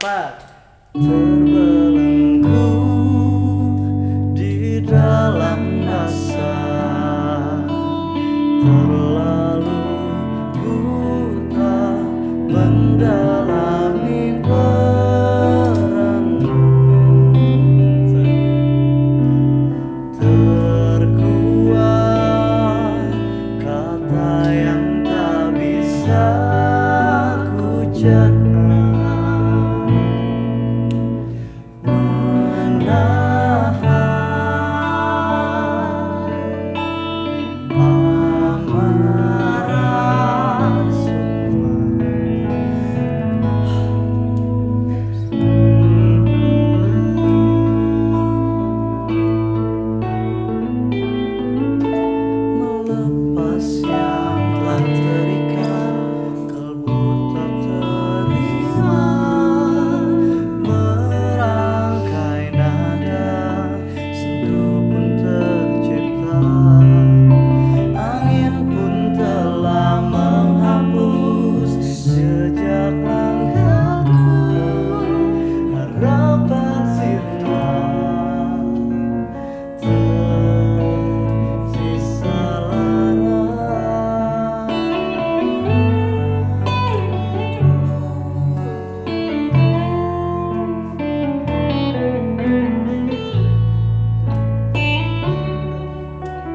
rapat terbelenggu di dalam rasa terlalu buta mendalami peranmu. Terkuat kata yang tak bisa ku jatuh lepas yang telah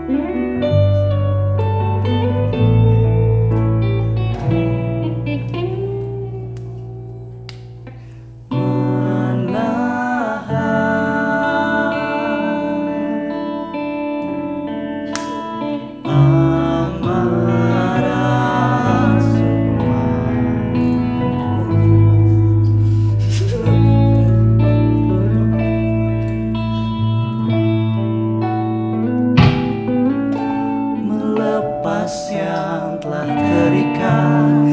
Mm-hmm. napas yang telah terikat.